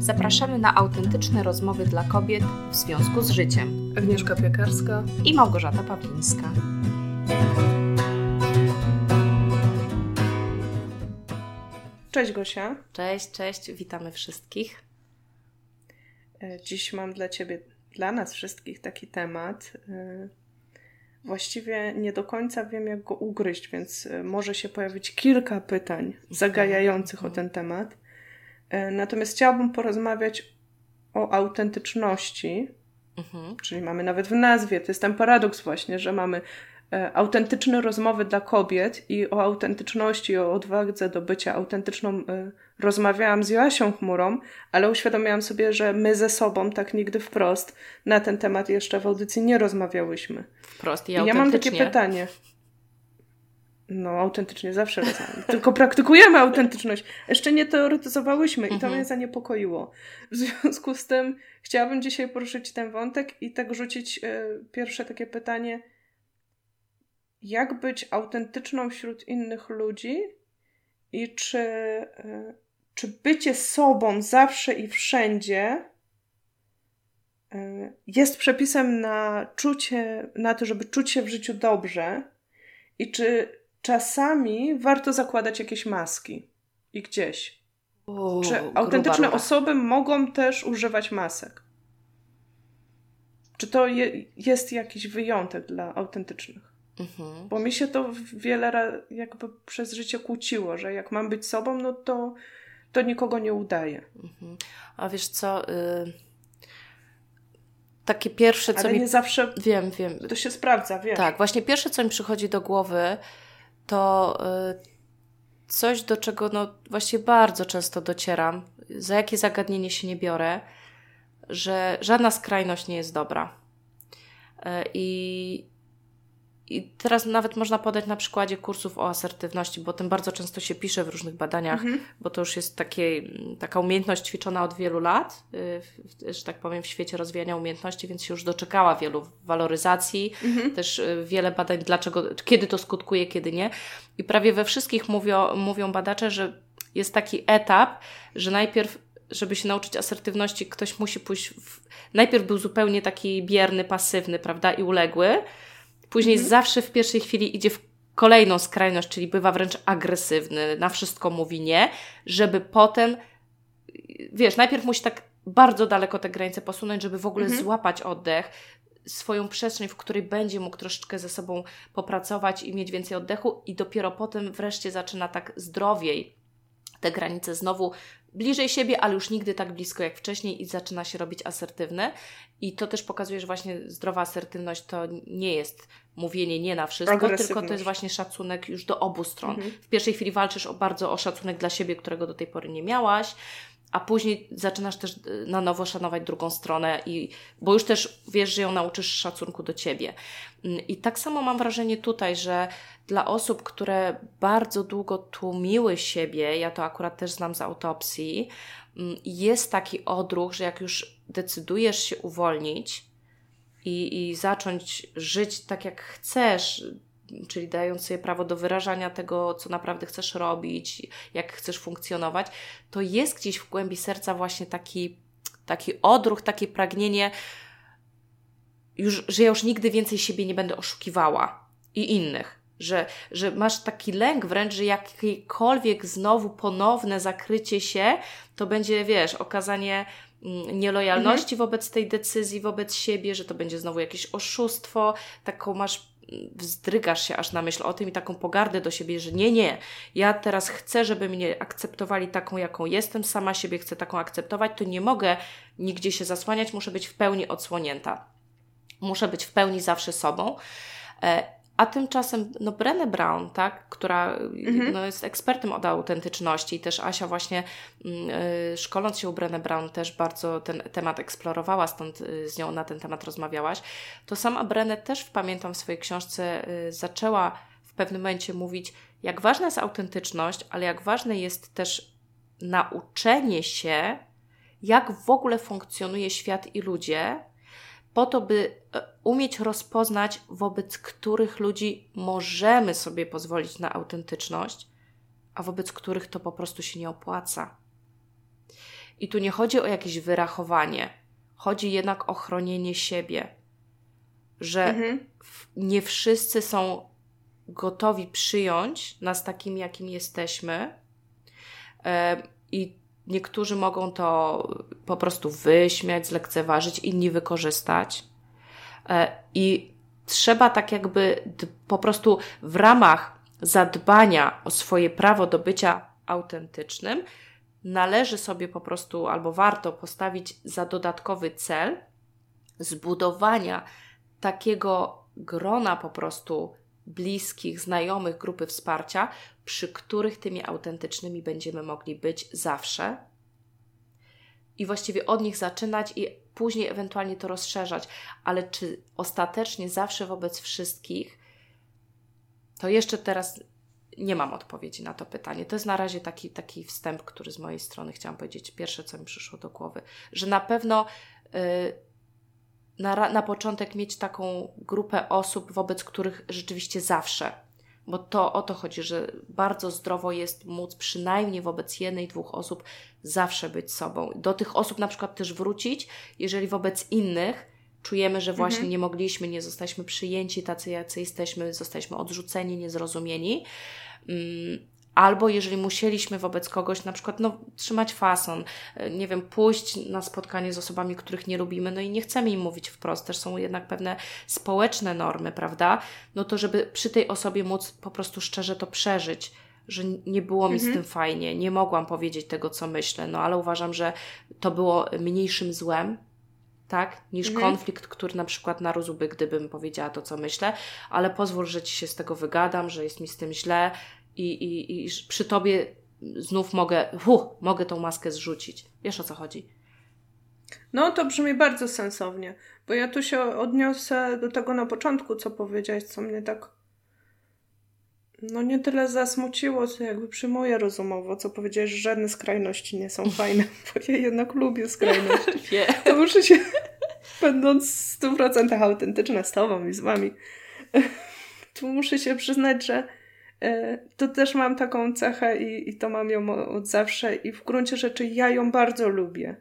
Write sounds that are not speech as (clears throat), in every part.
Zapraszamy na autentyczne rozmowy dla kobiet w związku z życiem. Agnieszka Piekarska i Małgorzata Pawlińska. Cześć Gosia. Cześć, cześć, witamy wszystkich. E, dziś mam dla Ciebie, dla nas wszystkich taki temat. E, właściwie nie do końca wiem, jak go ugryźć, więc e, może się pojawić kilka pytań zagajających o ten temat. Natomiast chciałabym porozmawiać o autentyczności, mhm. czyli mamy nawet w nazwie, to jest ten paradoks właśnie, że mamy E, autentyczne rozmowy dla kobiet i o autentyczności, o odwadze do bycia autentyczną e, rozmawiałam z Joasią Chmurą, ale uświadomiłam sobie, że my ze sobą tak nigdy wprost na ten temat jeszcze w audycji nie rozmawiałyśmy. Wprost i, I ja mam takie pytanie. No, autentycznie zawsze rozmawiamy. Tylko praktykujemy autentyczność. Jeszcze nie teoretyzowałyśmy i to mhm. mnie zaniepokoiło. W związku z tym chciałabym dzisiaj poruszyć ten wątek i tak rzucić y, pierwsze takie pytanie – jak być autentyczną wśród innych ludzi i czy, e, czy bycie sobą zawsze i wszędzie e, jest przepisem na czucie, na to, żeby czuć się w życiu dobrze i czy czasami warto zakładać jakieś maski i gdzieś. O, czy autentyczne osoby mogą też używać masek? Czy to je, jest jakiś wyjątek dla autentycznych? Mhm. Bo mi się to wiele razy jakby przez życie kłóciło, że jak mam być sobą, no to, to nikogo nie udaje. Mhm. A wiesz co... Y takie pierwsze, co Ale mi... nie zawsze wiem, wiem. to się sprawdza, wiem. Tak, właśnie pierwsze, co mi przychodzi do głowy, to y, coś, do czego no właściwie bardzo często docieram, za jakie zagadnienie się nie biorę, że żadna skrajność nie jest dobra. Y, I i teraz nawet można podać na przykładzie kursów o asertywności, bo tym bardzo często się pisze w różnych badaniach, mhm. bo to już jest takie, taka umiejętność ćwiczona od wielu lat, y, że tak powiem, w świecie rozwijania umiejętności, więc się już doczekała wielu waloryzacji, mhm. też y, wiele badań, dlaczego, kiedy to skutkuje, kiedy nie. I prawie we wszystkich mówią, mówią badacze, że jest taki etap, że najpierw żeby się nauczyć asertywności, ktoś musi pójść. W... Najpierw był zupełnie taki bierny, pasywny, prawda, i uległy, Później mhm. zawsze w pierwszej chwili idzie w kolejną skrajność, czyli bywa wręcz agresywny, na wszystko mówi nie, żeby potem, wiesz, najpierw musi tak bardzo daleko te granice posunąć, żeby w ogóle mhm. złapać oddech, swoją przestrzeń, w której będzie mógł troszeczkę ze sobą popracować i mieć więcej oddechu, i dopiero potem wreszcie zaczyna tak zdrowiej te granice znowu bliżej siebie, ale już nigdy tak blisko jak wcześniej i zaczyna się robić asertywne. I to też pokazuje, że właśnie zdrowa asertywność to nie jest mówienie nie na wszystko, tylko to jest właśnie szacunek już do obu stron. Mhm. W pierwszej chwili walczysz o bardzo o szacunek dla siebie, którego do tej pory nie miałaś, a później zaczynasz też y, na nowo szanować drugą stronę, i, bo już też wiesz, że ją nauczysz szacunku do ciebie. Mm, I tak samo mam wrażenie tutaj, że dla osób, które bardzo długo tłumiły siebie, ja to akurat też znam z autopsji, mm, jest taki odruch, że jak już decydujesz się uwolnić i, i zacząć żyć tak, jak chcesz, czyli dając sobie prawo do wyrażania tego, co naprawdę chcesz robić, jak chcesz funkcjonować, to jest gdzieś w głębi serca właśnie taki, taki odruch, takie pragnienie, już, że ja już nigdy więcej siebie nie będę oszukiwała i innych. Że, że masz taki lęk wręcz, że jakiekolwiek znowu ponowne zakrycie się, to będzie, wiesz, okazanie mm, nielojalności mhm. wobec tej decyzji, wobec siebie, że to będzie znowu jakieś oszustwo, taką masz wzdrygasz się aż na myśl o tym i taką pogardę do siebie, że nie, nie, ja teraz chcę, żeby mnie akceptowali taką, jaką jestem, sama siebie chcę taką akceptować, to nie mogę nigdzie się zasłaniać, muszę być w pełni odsłonięta. Muszę być w pełni zawsze sobą. A tymczasem, no Brené Brown, tak, która mhm. no, jest ekspertem od autentyczności i też Asia właśnie y, szkoląc się u Brené Brown też bardzo ten temat eksplorowała, stąd y, z nią na ten temat rozmawiałaś, to sama Brené też pamiętam w swojej książce y, zaczęła w pewnym momencie mówić, jak ważna jest autentyczność, ale jak ważne jest też nauczenie się, jak w ogóle funkcjonuje świat i ludzie, po to, by e, umieć rozpoznać, wobec których ludzi możemy sobie pozwolić na autentyczność, a wobec których to po prostu się nie opłaca. I tu nie chodzi o jakieś wyrachowanie, chodzi jednak o chronienie siebie, że mhm. nie wszyscy są gotowi przyjąć nas takim, jakim jesteśmy. E, I niektórzy mogą to po prostu wyśmiać, zlekceważyć, inni wykorzystać. E, I trzeba tak jakby po prostu w ramach zadbania o swoje prawo do bycia autentycznym, należy sobie po prostu albo warto postawić za dodatkowy cel zbudowania takiego grona po prostu bliskich, znajomych, grupy wsparcia, przy których tymi autentycznymi będziemy mogli być zawsze. I właściwie od nich zaczynać i później ewentualnie to rozszerzać, ale czy ostatecznie zawsze wobec wszystkich, to jeszcze teraz nie mam odpowiedzi na to pytanie. To jest na razie taki, taki wstęp, który z mojej strony chciałam powiedzieć. Pierwsze, co mi przyszło do głowy, że na pewno. Yy, na, na początek mieć taką grupę osób, wobec których rzeczywiście zawsze, bo to o to chodzi, że bardzo zdrowo jest móc przynajmniej wobec jednej, dwóch osób zawsze być sobą. Do tych osób na przykład też wrócić, jeżeli wobec innych czujemy, że właśnie mhm. nie mogliśmy, nie zostaliśmy przyjęci tacy, jacy jesteśmy, zostaliśmy odrzuceni, niezrozumieni. Mm, Albo jeżeli musieliśmy wobec kogoś na przykład no, trzymać fason, e, nie wiem, pójść na spotkanie z osobami, których nie lubimy, no i nie chcemy im mówić wprost, też są jednak pewne społeczne normy, prawda? No to żeby przy tej osobie móc po prostu szczerze to przeżyć, że nie było mi mhm. z tym fajnie, nie mogłam powiedzieć tego, co myślę, no ale uważam, że to było mniejszym złem, tak, niż mhm. konflikt, który na przykład narósłby, gdybym powiedziała to, co myślę, ale pozwól, że ci się z tego wygadam, że jest mi z tym źle, i, i, i przy tobie znów mogę, huh, mogę tą maskę zrzucić. Wiesz o co chodzi? No, to brzmi bardzo sensownie, bo ja tu się odniosę do tego na początku, co powiedziałeś, co mnie tak no nie tyle zasmuciło, co jakby przyjmuję rozumowo, co powiedziałeś, że żadne skrajności nie są fajne, (laughs) bo ja jednak lubię skrajności. (laughs) To muszę się, (laughs) będąc w 100% autentyczna z tobą i z wami, tu muszę się przyznać, że to też mam taką cechę i, i to mam ją od zawsze i w gruncie rzeczy ja ją bardzo lubię.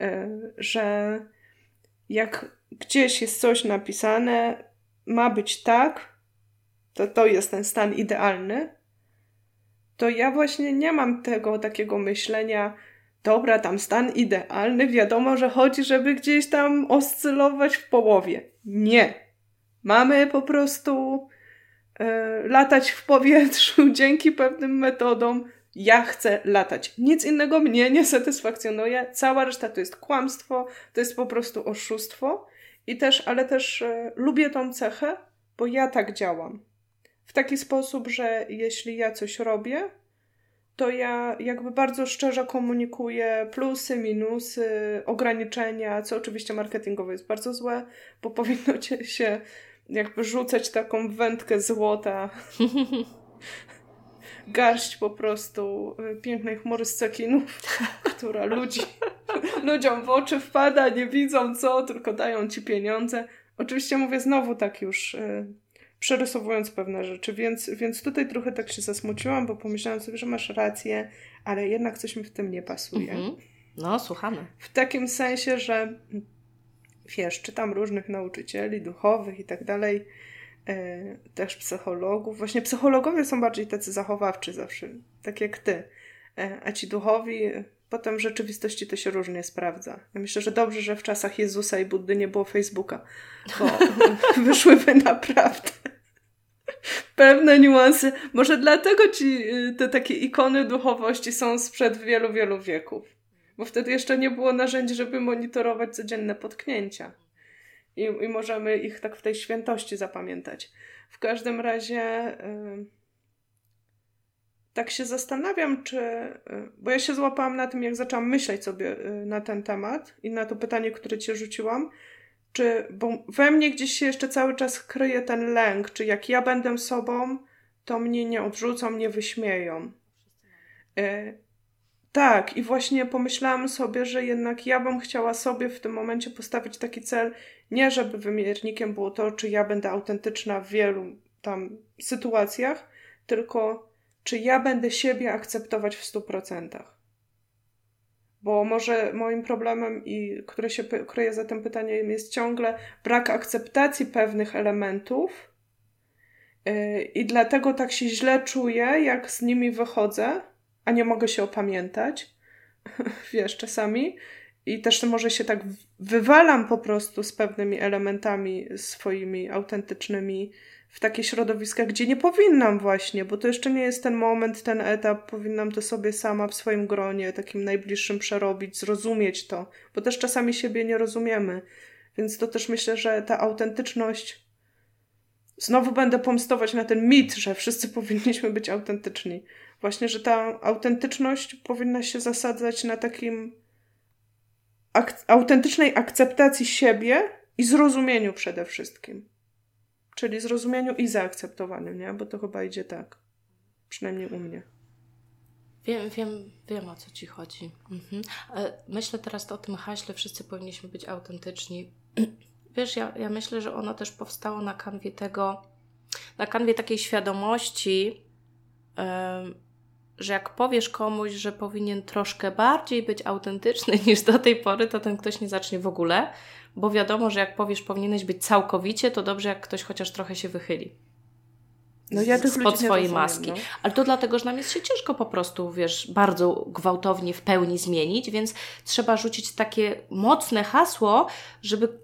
E, że jak gdzieś jest coś napisane, ma być tak, to to jest ten stan idealny, to ja właśnie nie mam tego takiego myślenia, dobra, tam stan idealny, wiadomo, że chodzi, żeby gdzieś tam oscylować w połowie. Nie. Mamy po prostu E, latać w powietrzu (laughs) dzięki pewnym metodom. Ja chcę latać. Nic innego mnie nie satysfakcjonuje. Cała reszta to jest kłamstwo, to jest po prostu oszustwo. I też, ale też e, lubię tą cechę, bo ja tak działam. W taki sposób, że jeśli ja coś robię, to ja jakby bardzo szczerze komunikuję plusy, minusy, ograniczenia, co oczywiście marketingowo jest bardzo złe, bo powinno (laughs) się jakby rzucać taką wędkę złota. (laughs) Garść po prostu y, pięknej chmury z cekinów, (laughs) która ludzi, ludziom w oczy wpada, nie widzą co, tylko dają ci pieniądze. Oczywiście mówię znowu tak już y, przerysowując pewne rzeczy, więc, więc tutaj trochę tak się zasmuciłam, bo pomyślałam sobie, że masz rację, ale jednak coś mi w tym nie pasuje. Mhm. No, słuchamy. W takim sensie, że wiesz, czytam różnych nauczycieli duchowych i tak dalej, e, też psychologów. Właśnie psychologowie są bardziej tacy zachowawczy zawsze, tak jak ty. E, a ci duchowi potem w rzeczywistości to się różnie sprawdza. Ja myślę, że dobrze, że w czasach Jezusa i Buddy nie było Facebooka, bo (laughs) wyszłyby naprawdę pewne niuanse. Może dlatego ci te takie ikony duchowości są sprzed wielu, wielu wieków bo wtedy jeszcze nie było narzędzi, żeby monitorować codzienne potknięcia. I, i możemy ich tak w tej świętości zapamiętać. W każdym razie yy, tak się zastanawiam, czy. Yy, bo ja się złapałam na tym, jak zaczęłam myśleć sobie yy, na ten temat i na to pytanie, które ci rzuciłam. Czy, bo we mnie gdzieś się jeszcze cały czas kryje ten lęk, czy jak ja będę sobą, to mnie nie odrzucą, nie wyśmieją. Tak, i właśnie pomyślałam sobie, że jednak ja bym chciała sobie w tym momencie postawić taki cel, nie żeby wymiernikiem było to, czy ja będę autentyczna w wielu tam sytuacjach, tylko czy ja będę siebie akceptować w stu procentach. Bo może moim problemem, i które się kryje za tym pytaniem, jest ciągle brak akceptacji pewnych elementów. Yy, I dlatego tak się źle czuję, jak z nimi wychodzę, a nie mogę się opamiętać. (laughs) Wiesz, czasami. I też może się tak wywalam po prostu z pewnymi elementami swoimi autentycznymi w takie środowiska, gdzie nie powinnam właśnie, bo to jeszcze nie jest ten moment, ten etap, powinnam to sobie sama w swoim gronie, takim najbliższym przerobić, zrozumieć to, bo też czasami siebie nie rozumiemy. Więc to też myślę, że ta autentyczność. Znowu będę pomstować na ten mit, że wszyscy (laughs) powinniśmy być autentyczni. Właśnie, że ta autentyczność powinna się zasadzać na takim ak autentycznej akceptacji siebie i zrozumieniu przede wszystkim. Czyli zrozumieniu i zaakceptowaniu, nie? Bo to chyba idzie tak. Przynajmniej u mnie. Wiem, wiem, wiem o co ci chodzi. Mhm. E, myślę teraz o tym haśle, wszyscy powinniśmy być autentyczni. (clears throat) Wiesz, ja, ja myślę, że ono też powstało na kanwie tego, na kanwie takiej świadomości, że jak powiesz komuś, że powinien troszkę bardziej być autentyczny (laughs) niż do tej pory, to ten ktoś nie zacznie w ogóle, bo wiadomo, że jak powiesz, powinieneś być całkowicie, to dobrze, jak ktoś chociaż trochę się wychyli. No ja tych spod swojej rozumiem, maski. No. Ale to dlatego, że nam jest się ciężko po prostu, wiesz, bardzo gwałtownie w pełni zmienić, więc trzeba rzucić takie mocne hasło, żeby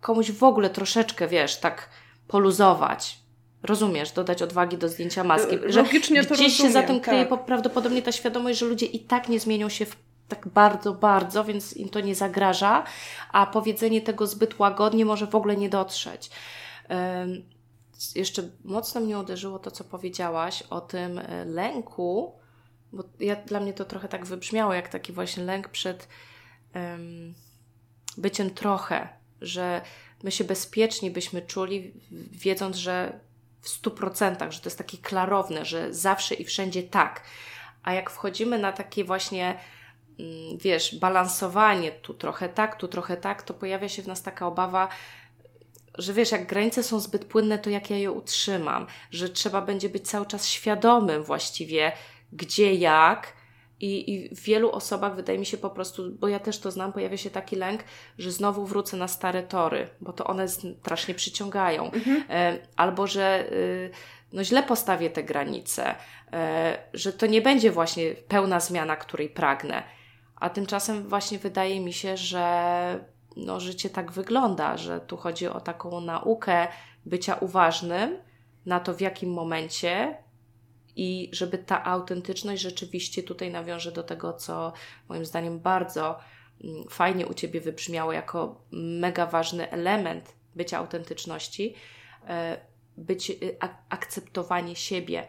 komuś w ogóle troszeczkę, wiesz, tak poluzować. Rozumiesz, dodać odwagi do zdjęcia maski. Że Logicznie to gdzieś rozumiem, się za tym kryje tak. prawdopodobnie ta świadomość, że ludzie i tak nie zmienią się w tak bardzo, bardzo, więc im to nie zagraża, a powiedzenie tego zbyt łagodnie może w ogóle nie dotrzeć. Jeszcze mocno mnie uderzyło to, co powiedziałaś o tym e, lęku, bo ja, dla mnie to trochę tak wybrzmiało, jak taki właśnie lęk przed um, byciem trochę, że my się bezpieczni byśmy czuli, wiedząc, że w stu procentach, że to jest takie klarowne, że zawsze i wszędzie tak. A jak wchodzimy na takie właśnie Mm, wiesz, balansowanie, tu trochę tak, tu trochę tak, to pojawia się w nas taka obawa, że wiesz, jak granice są zbyt płynne, to jak ja je utrzymam, że trzeba będzie być cały czas świadomym właściwie, gdzie, jak. I, I w wielu osobach wydaje mi się po prostu, bo ja też to znam, pojawia się taki lęk, że znowu wrócę na stare tory, bo to one strasznie przyciągają. Mhm. E, albo że y, no źle postawię te granice, e, że to nie będzie właśnie pełna zmiana, której pragnę. A tymczasem właśnie wydaje mi się, że no, życie tak wygląda, że tu chodzi o taką naukę bycia uważnym na to, w jakim momencie i żeby ta autentyczność rzeczywiście tutaj nawiąże do tego, co moim zdaniem bardzo mm, fajnie u Ciebie wybrzmiało jako mega ważny element bycia autentyczności, e, być y, akceptowanie siebie,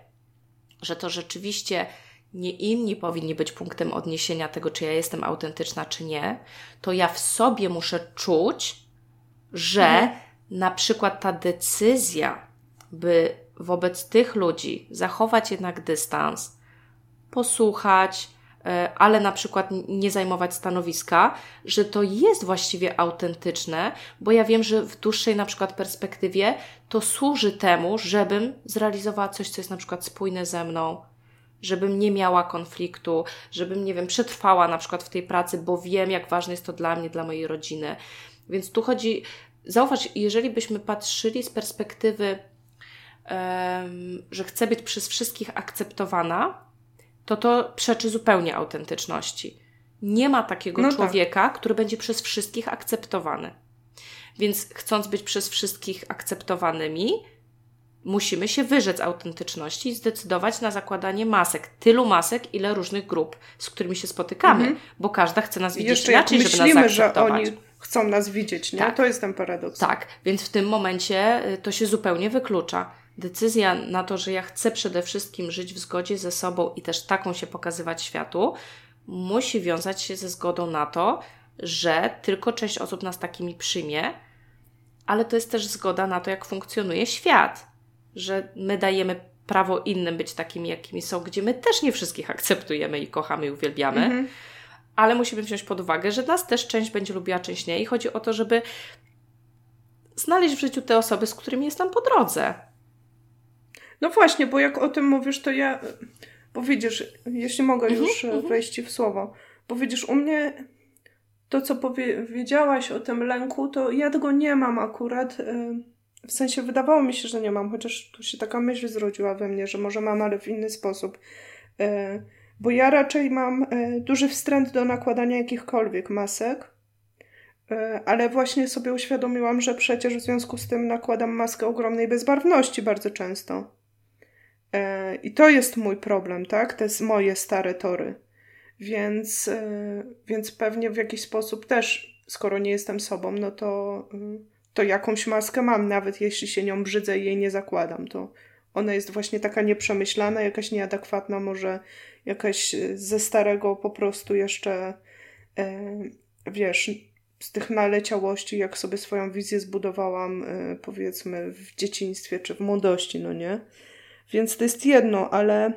że to rzeczywiście nie inni powinni być punktem odniesienia tego, czy ja jestem autentyczna, czy nie, to ja w sobie muszę czuć, że mhm. na przykład ta decyzja, by wobec tych ludzi zachować jednak dystans, posłuchać, e, ale na przykład nie zajmować stanowiska, że to jest właściwie autentyczne, bo ja wiem, że w dłuższej na przykład perspektywie to służy temu, żebym zrealizowała coś, co jest na przykład spójne ze mną, żebym nie miała konfliktu, żebym, nie wiem, przetrwała na przykład w tej pracy, bo wiem, jak ważne jest to dla mnie, dla mojej rodziny. Więc tu chodzi, zauważ, jeżeli byśmy patrzyli z perspektywy, że chcę być przez wszystkich akceptowana, to to przeczy zupełnie autentyczności. Nie ma takiego no tak. człowieka, tak. który będzie przez wszystkich akceptowany. Więc chcąc być przez wszystkich akceptowanymi, musimy się wyrzec autentyczności i zdecydować na zakładanie masek. Tylu masek, ile różnych grup, z którymi się spotykamy, -hmm. bo każda chce nas widzieć Jeszcze inaczej, jak myślimy, żeby nas zaakceptować. że oni chcą nas widzieć, nie? Tak. To jest ten paradoks. Tak, więc w tym momencie y, to się zupełnie wyklucza. Decyzja na to, że ja chcę przede wszystkim żyć w zgodzie ze sobą i też taką się pokazywać światu, musi wiązać się ze zgodą na to, że tylko część osób nas takimi przyjmie, ale to jest też zgoda na to, jak funkcjonuje świat że my dajemy prawo innym być takimi, jakimi są, gdzie my też nie wszystkich akceptujemy i kochamy i uwielbiamy, mhm. ale musimy wziąć pod uwagę, że nas też część będzie lubiła, część nie i chodzi o to, żeby znaleźć w życiu te osoby, z którymi jest nam po drodze. No właśnie, bo jak o tym mówisz, to ja, bo widzisz, jeśli mogę mhm, już mhm. wejść w słowo, Bo widzisz, u mnie to, co powiedziałaś o tym lęku, to ja tego nie mam akurat. Y, w sensie wydawało mi się, że nie mam, chociaż tu się taka myśl zrodziła we mnie, że może mam, ale w inny sposób. Y, bo ja raczej mam duży wstręt do nakładania jakichkolwiek masek, ale właśnie sobie uświadomiłam, że przecież w związku z tym nakładam maskę ogromnej bezbarwności bardzo często. I to jest mój problem, tak? To jest moje stare tory. Więc, e, więc pewnie w jakiś sposób też, skoro nie jestem sobą, no to, e, to jakąś maskę mam, nawet jeśli się nią brzydzę i jej nie zakładam, to ona jest właśnie taka nieprzemyślana, jakaś nieadekwatna, może jakaś e, ze starego po prostu jeszcze, wiesz, z tych naleciałości, jak sobie swoją wizję zbudowałam, powiedzmy, w dzieciństwie czy w młodości, no nie? Więc to jest jedno, ale.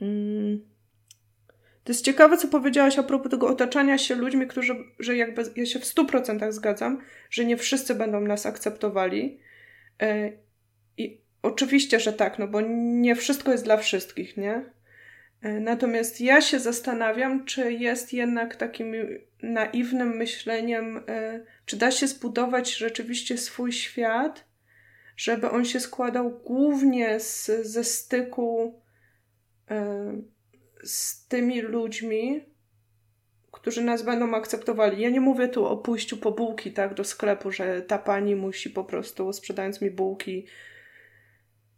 Mm, to jest ciekawe, co powiedziałaś a propos tego otaczania się ludźmi, którzy, że jakby ja się w stu procentach zgadzam, że nie wszyscy będą nas akceptowali. E, I oczywiście, że tak, no bo nie wszystko jest dla wszystkich, nie? E, natomiast ja się zastanawiam, czy jest jednak takim naiwnym myśleniem, e, czy da się zbudować rzeczywiście swój świat, żeby on się składał głównie z, ze styku z tymi ludźmi, którzy nas będą akceptowali. Ja nie mówię tu o pójściu po bułki, tak, do sklepu, że ta pani musi po prostu, sprzedając mi bułki,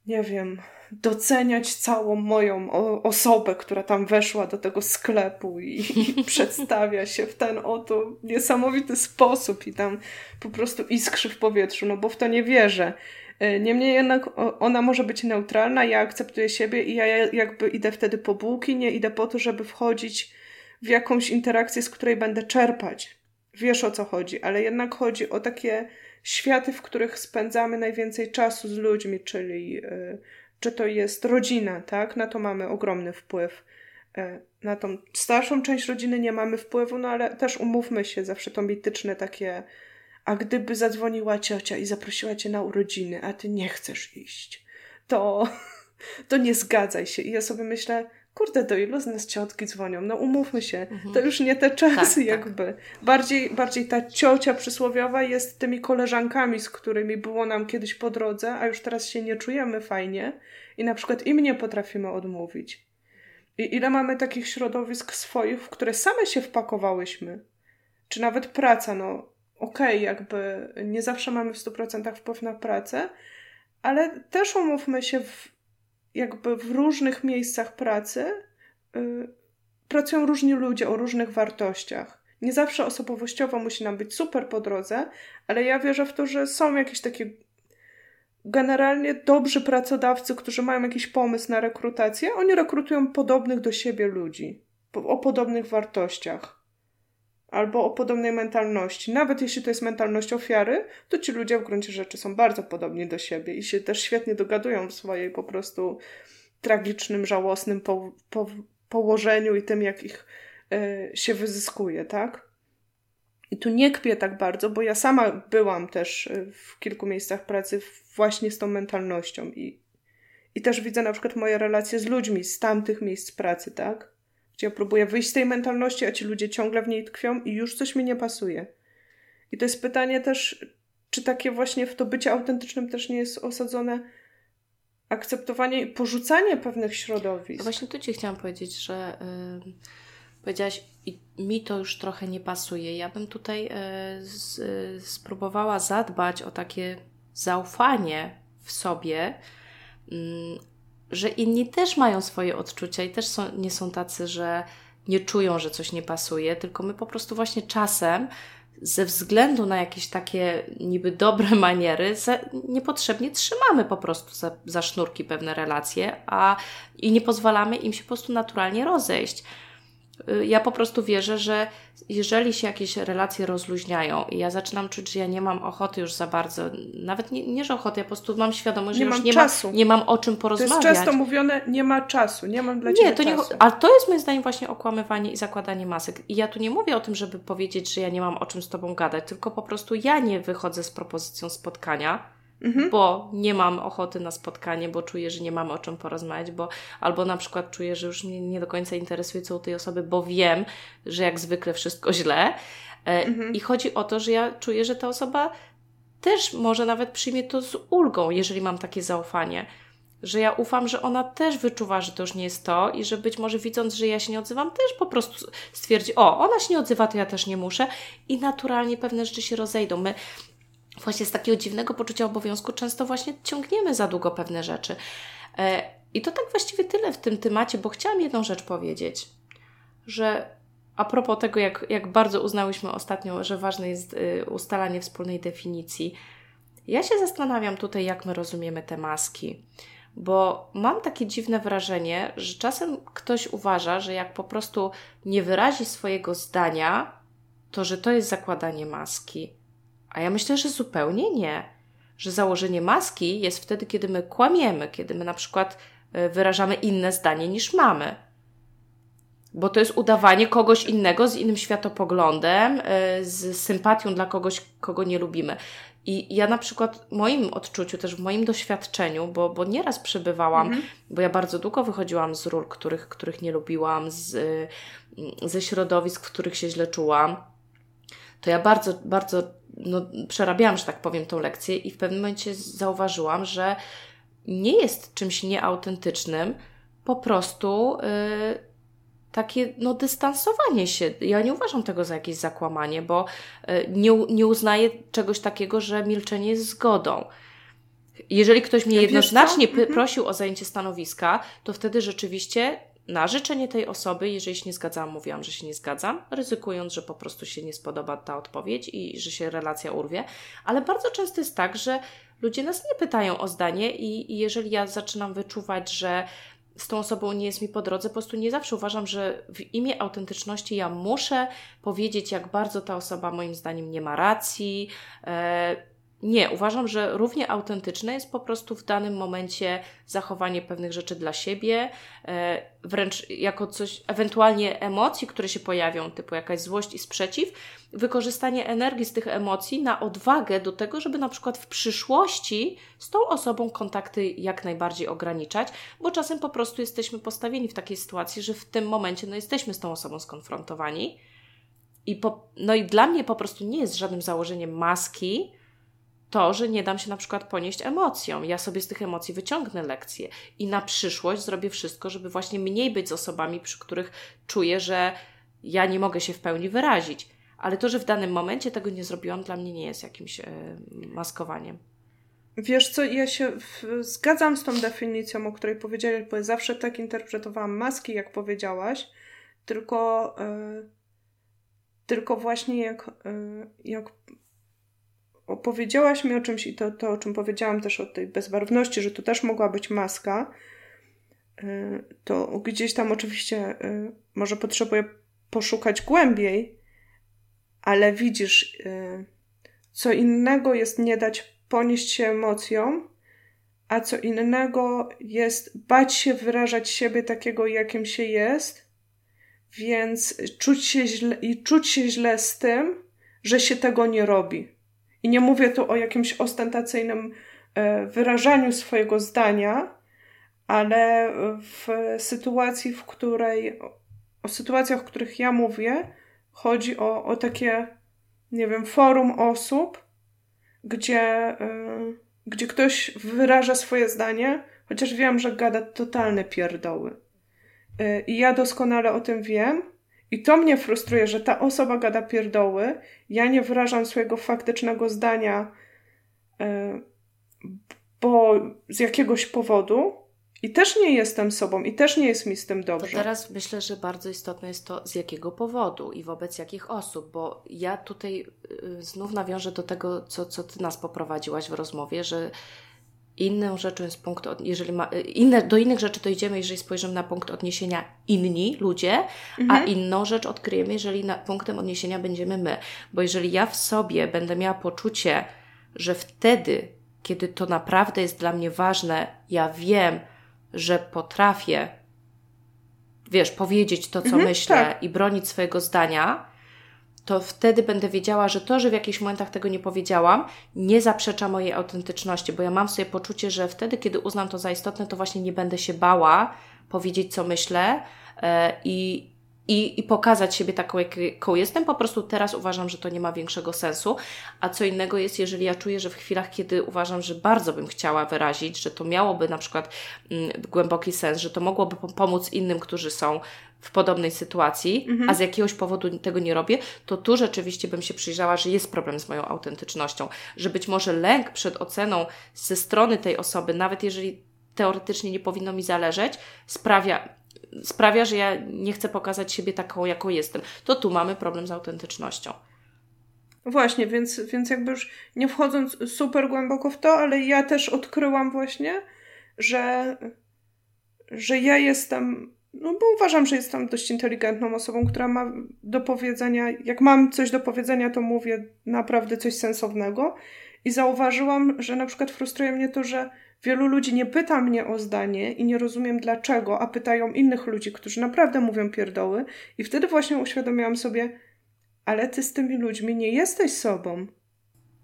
nie wiem, doceniać całą moją osobę, która tam weszła do tego sklepu i, i (laughs) przedstawia się w ten oto niesamowity sposób i tam po prostu iskrzy w powietrzu, no bo w to nie wierzę. E, niemniej jednak ona może być neutralna, ja akceptuję siebie i ja jakby idę wtedy po bułki, nie idę po to, żeby wchodzić w jakąś interakcję, z której będę czerpać. Wiesz o co chodzi, ale jednak chodzi o takie światy, w których spędzamy najwięcej czasu z ludźmi, czyli yy, czy to jest rodzina, tak? Na to mamy ogromny wpływ. Yy, na tą starszą część rodziny nie mamy wpływu, no ale też umówmy się, zawsze to mityczne takie a gdyby zadzwoniła ciocia i zaprosiła cię na urodziny, a ty nie chcesz iść, to, (laughs) to nie zgadzaj się. I ja sobie myślę, kurde, do ilu z nas ciotki dzwonią? No umówmy się, mhm. to już nie te czasy tak, jakby. Tak. Bardziej, bardziej ta ciocia przysłowiowa jest tymi koleżankami, z którymi było nam kiedyś po drodze, a już teraz się nie czujemy fajnie i na przykład im nie potrafimy odmówić. I ile mamy takich środowisk swoich, w które same się wpakowałyśmy? Czy nawet praca, no okej, okay, jakby nie zawsze mamy w 100% wpływ na pracę, ale też umówmy się, w, jakby w różnych miejscach pracy yy, pracują różni ludzie o różnych wartościach. Nie zawsze osobowościowo musi nam być super po drodze, ale ja wierzę w to, że są jakieś takie generalnie dobrzy pracodawcy, którzy mają jakiś pomysł na rekrutację. Oni rekrutują podobnych do siebie ludzi, o podobnych wartościach albo o podobnej mentalności. Nawet jeśli to jest mentalność ofiary, to ci ludzie w gruncie rzeczy są bardzo podobni do siebie i się też świetnie dogadują w swojej po prostu tragicznym, żałosnym po, po, położeniu i tym, jak ich y, się wyzyskuje, tak? I tu nie kpię tak bardzo, bo ja sama byłam też e, w kilku miejscach pracy właśnie z tą mentalnością i, i też widzę na przykład moje relacje z ludźmi z tamtych miejsc pracy, tak? Gdzie ja próbuję wyjść z tej mentalności, a ci ludzie ciągle w niej tkwią i już coś mi nie pasuje. I to jest pytanie też, czy takie właśnie w to bycie autentycznym też nie jest osadzone akceptowanie i porzucanie pewnych środowisk. Właśnie tu Ci chciałam powiedzieć, że yy, powiedziałaś, mi to już trochę nie pasuje. Ja bym tutaj yy, z, yy, spróbowała zadbać o takie zaufanie w sobie, mm, że inni też mają swoje odczucia i też są, nie są tacy, że nie czują, że coś nie pasuje, tylko my po prostu właśnie czasem ze względu na jakieś takie niby dobre (laughs) maniery, za, niepotrzebnie trzymamy po prostu za, za sznurki pewne relacje, a i nie pozwalamy im się po prostu naturalnie rozejść. Y, ja po prostu wierzę, że jeżeli się jakieś relacje rozluźniają i ja zaczynam czuć, że ja nie mam ochoty już za bardzo, nawet nie, nie że ochoty, ja po prostu mam świadomość, nie że mam już nie, czasu. Ma, nie mam o czym porozmawiać. To jest często mówione, nie ma czasu, nie mam dla Ciebie nie, to czasu. Nie, ale to jest moim zdaniem właśnie okłamywanie i zakładanie masek. I ja tu nie mówię o tym, żeby powiedzieć, że ja nie mam o czym z Tobą gadać, tylko po prostu ja nie wychodzę z propozycją spotkania, mhm. bo nie mam ochoty na spotkanie, bo czuję, że nie mamy o czym porozmawiać, bo albo na przykład czuję, że już mnie nie do końca interesuje co u tej osoby, bo wiem, że jak zwykle wszystko (laughs) źle. E, mhm. I chodzi o to, że ja czuję, że ta osoba też może nawet przyjmie to z ulgą, jeżeli mam takie zaufanie że ja ufam, że ona też wyczuwa, że to już nie jest to i że być może widząc, że ja się nie odzywam, też po prostu stwierdzi, o, ona się nie odzywa, to ja też nie muszę i naturalnie pewne rzeczy się rozejdą. My właśnie z takiego dziwnego poczucia obowiązku często właśnie ciągniemy za długo pewne rzeczy. E, I to tak właściwie tyle w tym temacie, bo chciałam jedną rzecz powiedzieć, że a propos tego, jak, jak bardzo uznałyśmy ostatnio, że ważne jest y, ustalanie wspólnej definicji, ja się zastanawiam tutaj, jak my rozumiemy te maski bo mam takie dziwne wrażenie, że czasem ktoś uważa, że jak po prostu nie wyrazi swojego zdania, to że to jest zakładanie maski. A ja myślę, że zupełnie nie. Że założenie maski jest wtedy, kiedy my kłamiemy, kiedy my na przykład e, wyrażamy inne zdanie niż mamy. Bo to jest udawanie kogoś innego z innym światopoglądem, e, z sympatią dla kogoś, kogo nie lubimy. I ja na przykład w moim odczuciu, też w moim doświadczeniu, bo, bo nieraz przebywałam, mhm. bo ja bardzo długo wychodziłam z ról, których, których nie lubiłam, z, ze środowisk, w których się źle czułam, to ja bardzo, bardzo no, przerabiałam, że tak powiem, tą lekcję i w pewnym momencie zauważyłam, że nie jest czymś nieautentycznym po prostu yy, takie no, dystansowanie się. Ja nie uważam tego za jakieś zakłamanie, bo e, nie, nie uznaję czegoś takiego, że milczenie jest zgodą. Jeżeli ktoś mnie jednoznacznie mhm. prosił o zajęcie stanowiska, to wtedy rzeczywiście na życzenie tej osoby, jeżeli się nie zgadzałam, mówiłam, że się nie zgadzam, ryzykując, że po prostu się nie spodoba ta odpowiedź i że się relacja urwie. Ale bardzo często jest tak, że ludzie nas nie pytają o zdanie, i, i jeżeli ja zaczynam wyczuwać, że z tą osobą nie jest mi po drodze. Po prostu nie zawsze uważam, że w imię autentyczności ja muszę powiedzieć, jak bardzo ta osoba moim zdaniem nie ma racji. E, nie, uważam, że równie autentyczne jest po prostu w danym momencie zachowanie pewnych rzeczy dla siebie, e, wręcz jako coś, ewentualnie emocji, które się pojawią, typu jakaś złość i sprzeciw, wykorzystanie energii z tych emocji na odwagę do tego, żeby na przykład w przyszłości z tą osobą kontakty jak najbardziej ograniczać, bo czasem po prostu jesteśmy postawieni w takiej sytuacji, że w tym momencie no, jesteśmy z tą osobą skonfrontowani. I po, no i dla mnie po prostu nie jest żadnym założeniem maski, to, że nie dam się na przykład ponieść emocjom. Ja sobie z tych emocji wyciągnę lekcje i na przyszłość zrobię wszystko, żeby właśnie mniej być z osobami, przy których czuję, że ja nie mogę się w pełni wyrazić. Ale to, że w danym momencie tego nie zrobiłam, dla mnie nie jest jakimś e, maskowaniem. Wiesz co, ja się zgadzam z tą definicją, o której powiedziałeś, bo ja zawsze tak interpretowałam maski, jak powiedziałaś, tylko, e, tylko właśnie jak, e, jak opowiedziałaś mi o czymś i to, to, o czym powiedziałam też o tej bezbarwności, że to też mogła być maska, y, to gdzieś tam oczywiście y, może potrzebuję poszukać głębiej, ale widzisz, y, co innego jest nie dać ponieść się emocjom, a co innego jest bać się wyrażać siebie takiego, jakim się jest, więc czuć się źle, i czuć się źle z tym, że się tego nie robi. I nie mówię tu o jakimś ostentacyjnym e, wyrażaniu swojego zdania, ale w sytuacji, w której, o sytuacjach, w których ja mówię, chodzi o, o takie, nie wiem, forum osób, gdzie, yy, gdzie ktoś wyraża swoje zdanie, chociaż wiem, że gada totalne pierdoły. Yy, I ja doskonale o tym wiem, i to mnie frustruje, że ta osoba gada pierdoły, ja nie wyrażam swojego faktycznego zdania, e, bo z jakiegoś powodu i też nie jestem sobą i też nie jest mi z tym dobrze. To teraz myślę, że bardzo istotne jest to, z jakiego powodu i wobec jakich osób, bo ja tutaj y, znów nawiążę do tego, co, co ty nas poprowadziłaś w rozmowie, że Inną rzeczą jest punkt, od, jeżeli ma, inne, do innych rzeczy to idziemy, jeżeli spojrzymy na punkt odniesienia inni ludzie, mhm. a inną rzecz odkryjemy, jeżeli na, punktem odniesienia będziemy my. Bo jeżeli ja w sobie będę miała poczucie, że wtedy, kiedy to naprawdę jest dla mnie ważne, ja wiem, że potrafię, wiesz, powiedzieć to, co mhm, myślę tak. i bronić swojego zdania, to wtedy będę wiedziała, że to, że w jakichś momentach tego nie powiedziałam, nie zaprzecza mojej autentyczności, bo ja mam sobie poczucie, że wtedy, kiedy uznam to za istotne, to właśnie nie będę się bała powiedzieć, co myślę e, i, i, i pokazać siebie taką, jaką jestem. Po prostu teraz uważam, że to nie ma większego sensu. A co innego jest, jeżeli ja czuję, że w chwilach, kiedy uważam, że bardzo bym chciała wyrazić, że to miałoby na przykład mm, głęboki sens, że to mogłoby pomóc innym, którzy są w podobnej sytuacji, mhm. a z jakiegoś powodu tego nie robię, to tu rzeczywiście bym się przyjrzała, że jest problem z moją autentycznością, że być może lęk przed oceną ze strony tej osoby, nawet jeżeli teoretycznie nie powinno mi zależeć, sprawia, sprawia, że ja nie chcę pokazać siebie taką, jaką jestem. To tu mamy problem z autentycznością. Właśnie, więc, więc jakby już nie wchodząc super głęboko w to, ale ja też odkryłam właśnie, że, że ja jestem, no bo uważam, że jestem dość inteligentną osobą, która ma do powiedzenia, jak mam coś do powiedzenia, to mówię naprawdę coś sensownego. I zauważyłam, że na przykład frustruje mnie to, że Wielu ludzi nie pyta mnie o zdanie i nie rozumiem dlaczego, a pytają innych ludzi, którzy naprawdę mówią pierdoły, i wtedy właśnie uświadomiłam sobie, ale ty z tymi ludźmi nie jesteś sobą.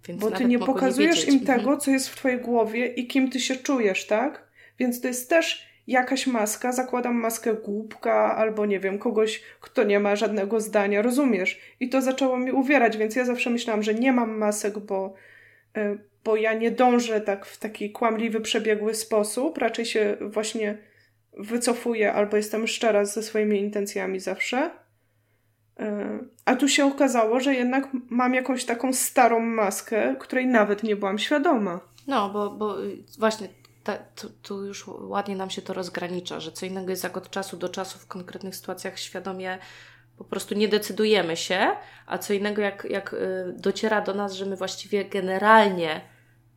Więc bo ty nie pokazujesz nie im tego, mhm. co jest w twojej głowie i kim ty się czujesz, tak? Więc to jest też jakaś maska, zakładam maskę głupka albo nie wiem, kogoś, kto nie ma żadnego zdania, rozumiesz? I to zaczęło mi uwierać, więc ja zawsze myślałam, że nie mam masek, bo bo ja nie dążę tak w taki kłamliwy, przebiegły sposób, raczej się właśnie wycofuję albo jestem szczera ze swoimi intencjami zawsze. E, a tu się okazało, że jednak mam jakąś taką starą maskę, której nawet nie byłam świadoma. No, bo, bo właśnie ta, tu, tu, już ładnie nam się to rozgranicza, że co innego jest jak od czasu do czasu w konkretnych sytuacjach świadomie po prostu nie decydujemy się, a co innego jak, jak y, dociera do nas, że my właściwie generalnie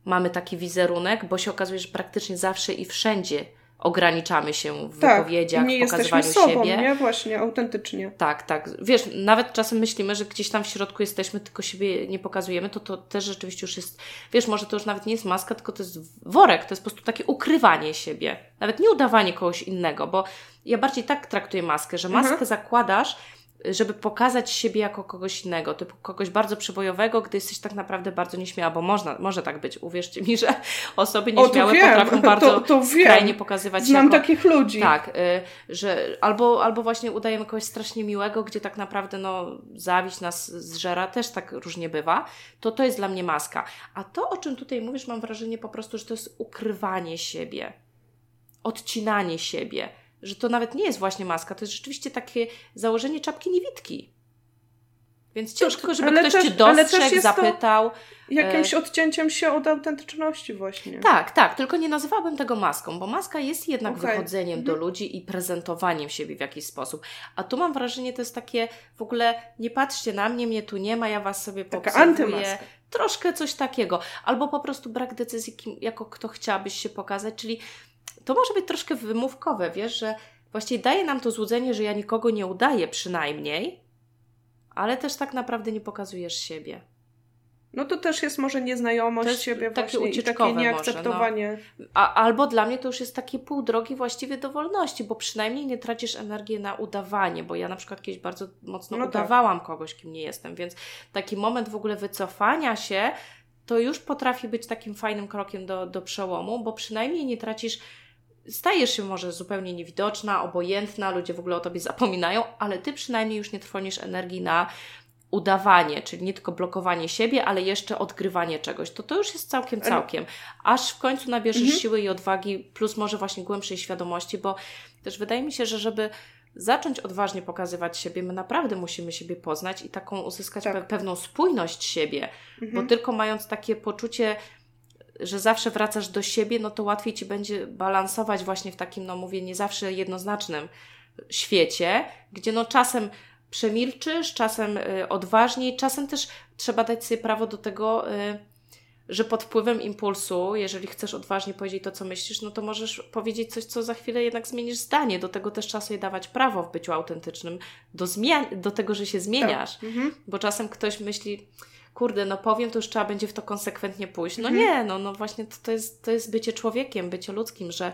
mamy taki wizerunek, bo się okazuje, że praktycznie zawsze i wszędzie ograniczamy się w tak, wypowiedziach, nie w pokazywaniu sobą, siebie. Nie, właśnie, autentycznie. Tak, tak. Wiesz, nawet czasem myślimy, że gdzieś tam w środku jesteśmy, tylko siebie nie pokazujemy, to to też rzeczywiście już jest, wiesz, może to już nawet nie jest maska, tylko to jest worek, to jest po prostu takie ukrywanie siebie. Nawet nie udawanie kogoś innego, bo ja bardziej tak traktuję maskę, że maskę mhm. zakładasz żeby pokazać siebie jako kogoś innego, typu kogoś bardzo przebojowego, gdy jesteś tak naprawdę bardzo nieśmiała, bo można, może tak być. Uwierzcie mi, że (laughs) osoby nieśmiałe o, potrafią (laughs) bardzo to, to skrajnie pokazywać Znam jako... takich ludzi. Tak, y, że albo, albo właśnie udajemy kogoś strasznie miłego, gdzie tak naprawdę no, zawiść nas zżera, też tak różnie bywa, to to jest dla mnie maska. A to, o czym tutaj mówisz, mam wrażenie po prostu, że to jest ukrywanie siebie, odcinanie siebie że to nawet nie jest właśnie maska, to jest rzeczywiście takie założenie czapki niewidki. Więc ciężko, żeby ale ktoś też, cię dostrzegł, zapytał. Jakimś e, odcięciem się od autentyczności właśnie. Tak, tak, tylko nie nazywałabym tego maską, bo maska jest jednak okay. wychodzeniem do mhm. ludzi i prezentowaniem siebie w jakiś sposób. A tu mam wrażenie, to jest takie w ogóle nie patrzcie na mnie, mnie tu nie ma, ja was sobie Taka antymaska. Troszkę coś takiego. Albo po prostu brak decyzji, kim, jako kto chciałabyś się pokazać, czyli to może być troszkę wymówkowe, wiesz, że właściwie daje nam to złudzenie, że ja nikogo nie udaję przynajmniej, ale też tak naprawdę nie pokazujesz siebie. No to też jest może nieznajomość też siebie takie właśnie i takie nieakceptowanie. Może, no. A, albo dla mnie to już jest takie pół drogi właściwie do wolności, bo przynajmniej nie tracisz energii na udawanie, bo ja na przykład kiedyś bardzo mocno no tak. udawałam tak. kogoś, kim nie jestem, więc taki moment w ogóle wycofania się to już potrafi być takim fajnym krokiem do, do przełomu, bo przynajmniej nie tracisz stajesz się może zupełnie niewidoczna, obojętna, ludzie w ogóle o tobie zapominają, ale ty przynajmniej już nie trwonisz energii na udawanie, czyli nie tylko blokowanie siebie, ale jeszcze odgrywanie czegoś. To to już jest całkiem, całkiem. Aż w końcu nabierzesz mhm. siły i odwagi, plus może właśnie głębszej świadomości, bo też wydaje mi się, że żeby zacząć odważnie pokazywać siebie, my naprawdę musimy siebie poznać i taką uzyskać tak. pe pewną spójność siebie, mhm. bo tylko mając takie poczucie że zawsze wracasz do siebie, no to łatwiej ci będzie balansować właśnie w takim, no mówię, nie zawsze jednoznacznym świecie, gdzie no czasem przemilczysz, czasem y, odważniej, czasem też trzeba dać sobie prawo do tego, y, że pod wpływem impulsu, jeżeli chcesz odważnie powiedzieć to, co myślisz, no to możesz powiedzieć coś, co za chwilę jednak zmienisz zdanie. Do tego też trzeba sobie dawać prawo w byciu autentycznym, do, zmian- do tego, że się zmieniasz. Tak. Mhm. Bo czasem ktoś myśli, kurde, no powiem, to już trzeba będzie w to konsekwentnie pójść. No mhm. nie, no, no właśnie to, to, jest, to jest bycie człowiekiem, bycie ludzkim, że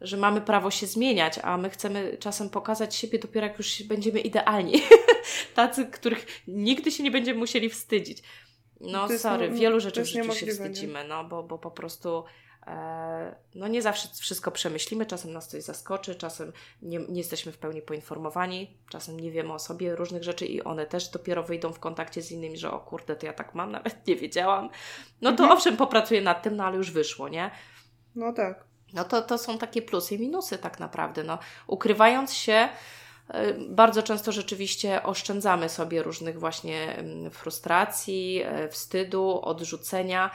że mamy prawo się zmieniać, a my chcemy czasem pokazać siebie dopiero jak już będziemy idealni. (laughs) Tacy, których nigdy się nie będziemy musieli wstydzić. No sorry, wielu rzeczy w życiu się wstydzimy, no bo, bo po prostu no nie zawsze wszystko przemyślimy, czasem nas coś zaskoczy, czasem nie, nie, jesteśmy w pełni poinformowani, czasem nie wiemy o sobie różnych rzeczy i one też dopiero wyjdą w kontakcie z innymi, że o kurde, to ja tak mam, (laughs) nawet nie wiedziałam. No to mhm. owszem, popracuję nad tym, no ale już wyszło, nie? No tak. No to, to są takie plusy i minusy tak naprawdę. No, ukrywając się, e, bardzo często rzeczywiście oszczędzamy sobie różnych właśnie mm, frustracji, e, wstydu, odrzucenia,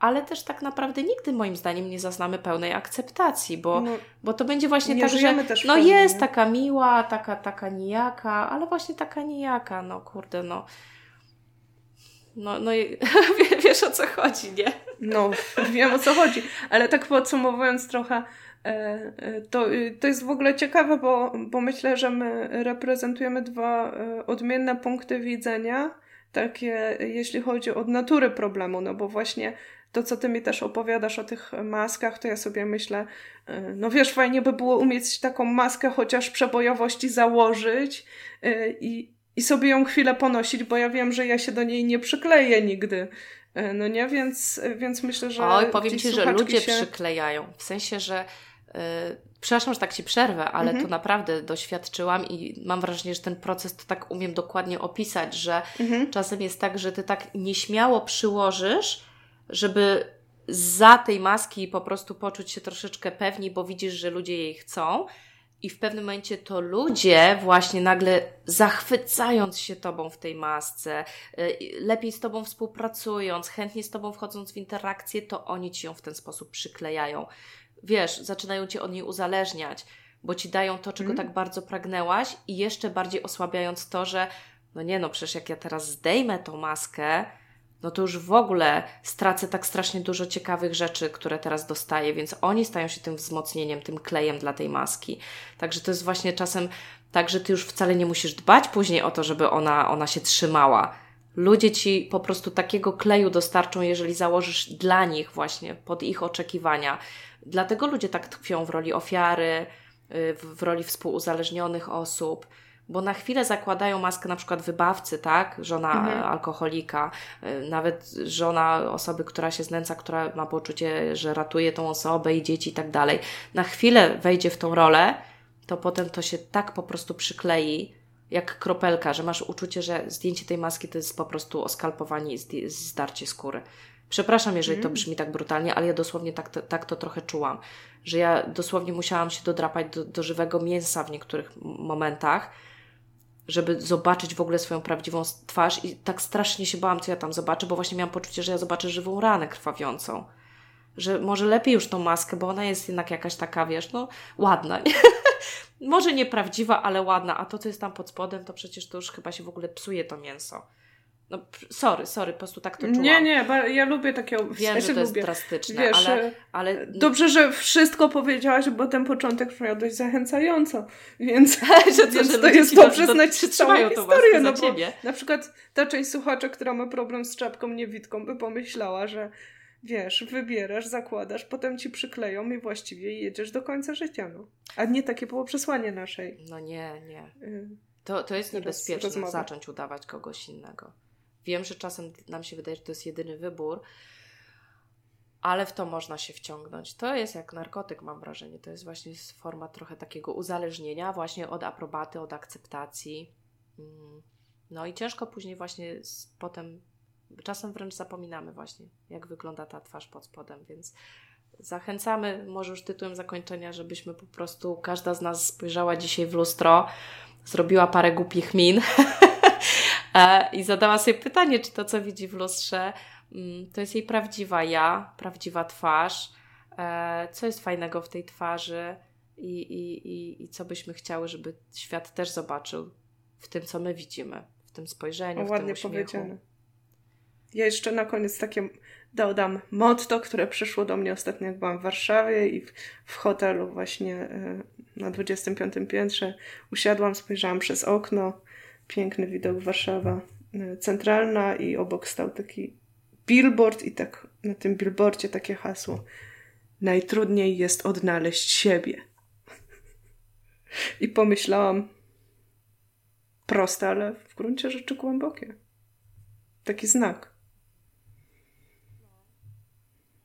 ale też tak naprawdę nigdy moim zdaniem nie zaznamy pełnej akceptacji, bo, no, bo to będzie właśnie tak, że no jest nie? taka miła, taka, taka nijaka, ale właśnie taka nijaka, no kurde, no no, no i (laughs) wiesz o co chodzi, nie? No, wiem o co chodzi, ale tak podsumowując trochę, e, e, to, to jest w ogóle ciekawe, bo, bo myślę, że my reprezentujemy dwa e, odmienne punkty widzenia, takie jeśli chodzi o natury problemu, no bo właśnie to, co ty mi też opowiadasz o tych maskach, to ja sobie myślę, no wiesz, fajnie by było umieć taką maskę chociaż przebojowości założyć i, i sobie ją chwilę ponosić, bo ja wiem, że ja się do niej nie przykleję nigdy. E, no nie, więc, więc myślę, że. Oj, powiem ci, że ludzie się... przyklejają. W sensie, że. Yy, przepraszam, że tak ci przerwę, ale mhm. to naprawdę doświadczyłam i mam wrażenie, że ten proces to tak umiem dokładnie opisać, że mhm. czasem jest tak, że ty tak nieśmiało przyłożysz, żeby za tej maski po prostu poczuć się troszeczkę pewniej, bo widzisz, że ludzie jej chcą. I w pewnym momencie to ludzie właśnie nagle zachwycając się tobą w tej masce, y, lepiej z tobą współpracując, chętnie z tobą wchodząc w interakcję, to oni ci ją w ten sposób przyklejają. Wiesz, zaczynają cię od niej uzależniać, bo ci dają to, czego mm. tak bardzo pragnęłaś i jeszcze bardziej osłabiając to, że no nie no, przecież jak ja teraz zdejmę tą maskę, no to już w ogóle stracę tak strasznie dużo ciekawych rzeczy, które teraz dostaję, więc oni stają się tym wzmocnieniem, tym klejem dla tej maski. Także to jest właśnie czasem tak, że ty już wcale nie musisz dbać później o to, żeby ona, ona się trzymała. Ludzie ci po prostu takiego kleju dostarczą, jeżeli założysz dla nich właśnie, pod ich oczekiwania. Dlatego ludzie tak tkwią w roli ofiary, y, w roli współuzależnionych osób bo na chwilę zakładają maskę na przykład wybawcy, tak? Żona mhm. alkoholika, y, nawet żona osoby, która się znęca, która ma poczucie, że ratuje tą osobę i dzieci i tak dalej. Na chwilę wejdzie w tą rolę, to potem to się tak po prostu przyklei, jak kropelka, że masz uczucie, że zdjęcie tej maski to jest po prostu oskalpowanie i zdarcie skóry. Przepraszam, jeżeli to mhm. brzmi tak brutalnie, ale ja dosłownie tak to, tak to trochę czułam, że ja dosłownie musiałam się dodrapać do, do żywego mięsa w niektórych momentach, żeby zobaczyć w ogóle swoją prawdziwą twarz i tak strasznie się bałam, co ja tam zobaczę, bo właśnie miałam poczucie, że ja zobaczę żywą ranę krwawiącą. Że może lepiej już tą maskę, bo ona jest jednak jakaś taka, wiesz, no ładna. (laughs) może nieprawdziwa, ale ładna, a to, co jest tam pod spodem, to przecież to już chyba się w ogóle psuje to mięso. No, sorry, sorry, po prostu tak to czułam. Nie, nie, ja lubię takie... Wiem, ja że to lubię. jest drastyczne, Wiesz, ale, ale... Dobrze, że wszystko powiedziałaś, bo ten początek brzmiał dość zachęcająco, więc, (laughs) że to, więc że to jest dobrze do, znać całą historię. No ciebie. na przykład ta część słuchacza, która ma problem z czapką niewidką, by pomyślała, że wiesz, wybierasz, zakładasz, potem ci przykleją i właściwie jedziesz do końca życia, no. A nie takie było przesłanie naszej. No nie, nie. Y, to, to jest niebezpieczne rozmowy. zacząć udawać kogoś innego. Wiem, że czasem nam się wydaje, że to jest jedyny wybór, ale w to można się wciągnąć. To jest jak narkotyk, mam wrażenie. To jest właśnie forma trochę takiego uzależnienia, właśnie od aprobaty, od akceptacji. Mm. No i ciężko później właśnie potem, czasem wręcz zapominamy właśnie, jak wygląda ta twarz pod spodem, więc zachęcamy, może już tytułem zakończenia, żebyśmy po prostu, każda z nas spojrzała dzisiaj w lustro, zrobiła parę głupich min (laughs) i zadała sobie pytanie, czy to, co widzi w lustrze, mm, to jest jej prawdziwa ja, prawdziwa twarz, e, co jest fajnego w tej twarzy i, i, i, i co byśmy chciały, żeby świat też zobaczył w tym, co my widzimy, w tym spojrzeniu, o, w ładnie tym uśmiechu. powiedziane. Ja jeszcze na koniec takie dodam motto, które przyszło do mnie ostatnio, jak byłam w Warszawie i w, w hotelu właśnie e, na 25 piętrze usiadłam, spojrzałam przez okno piękny widok Warszawa e, centralna i obok stał taki billboard i tak na tym billboardzie takie hasło najtrudniej jest odnaleźć siebie. I pomyślałam, proste, ale w gruncie rzeczy głębokie. Taki znak.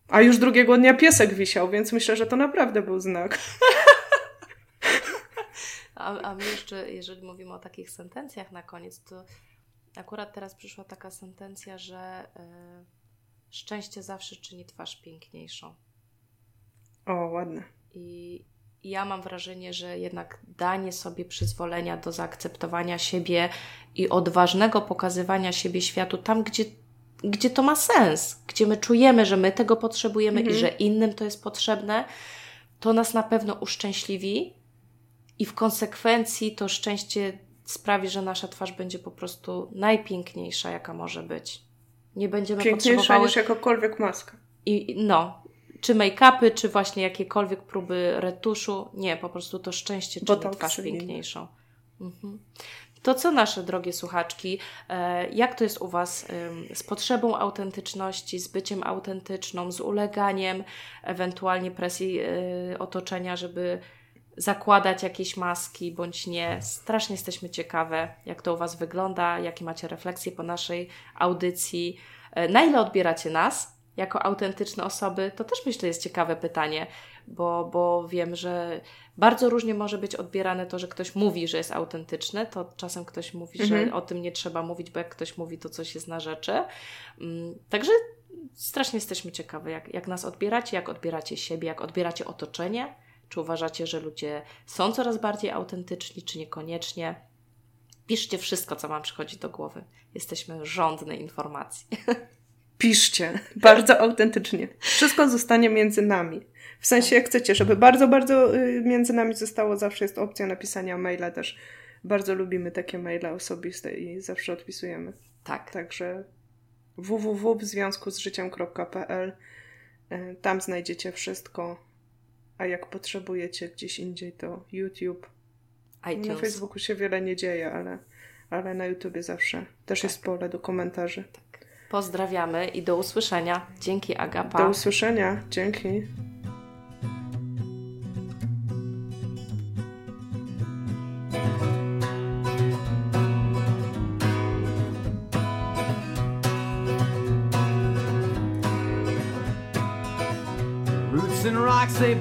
A już drugiego dnia piesek wisiał, więc myślę, że to naprawdę był znak. (laughs) A, a my jeszcze, jeżeli mówimy o takich sentencjach na koniec, to akurat teraz przyszła taka sentencja, że y, szczęście zawsze czyni twarz piękniejszą. O, ładne. I ja mam wrażenie, że jednak danie sobie przyzwolenia do zaakceptowania siebie i odważnego pokazywania siebie światu tam, gdzie, gdzie to ma sens, gdzie my czujemy, że my tego potrzebujemy mhm. i że innym to jest potrzebne, to nas na pewno uszczęśliwi i w konsekwencji to szczęście sprawi, że nasza twarz będzie po prostu najpiękniejsza, jaka może być. Nie będziemy Piękniejsza potrzebowały... niż jakakolwiek maska. I no, czy make-upy, czy właśnie jakiekolwiek próby retuszu. Nie, po prostu to szczęście czyni Botox twarz piękniejszą. Mhm. To co nasze drogie słuchaczki, e, jak to jest u Was z potrzebą autentyczności, z byciem autentyczną, z uleganiem ewentualnie presji e, otoczenia, żeby zakładać jakieś maski bądź nie. Strasznie jesteśmy ciekawe, jak to u Was wygląda, jakie macie refleksje po naszej audycji, e, na ile odbieracie nas jako autentyczne osoby. To też myślę jest ciekawe pytanie, bo, bo wiem, że bardzo różnie może być odbierane to, że ktoś mówi, że jest autentyczny, to czasem ktoś mówi, mhm. że o tym nie trzeba mówić, bo jak ktoś mówi, to coś jest na rzeczy. Mm, także strasznie jesteśmy ciekawe, jak, jak nas odbieracie, jak odbieracie siebie, jak odbieracie otoczenie czy uważacie, że ludzie są coraz bardziej autentyczni, czy niekoniecznie? Piszcie wszystko, co Wam przychodzi do głowy. Jesteśmy żądne informacji. (laughs) Piszcie, bardzo autentycznie. Wszystko zostanie między nami. W sensie, jak chcecie, żeby bardzo, bardzo y, między nami zostało, zawsze jest opcja napisania maila też. Bardzo lubimy takie maile osobiste i zawsze odpisujemy. Tak. Także www w związku z życiem.pl y, Tam znajdziecie wszystko a jak potrzebujecie gdzieś indziej, to YouTube. iTunes. Na Facebooku się wiele nie dzieje, ale, ale na YouTubie zawsze też tak. jest pole do komentarzy. Tak. Pozdrawiamy i do usłyszenia. Dzięki Agapa. Do usłyszenia. Dzięki.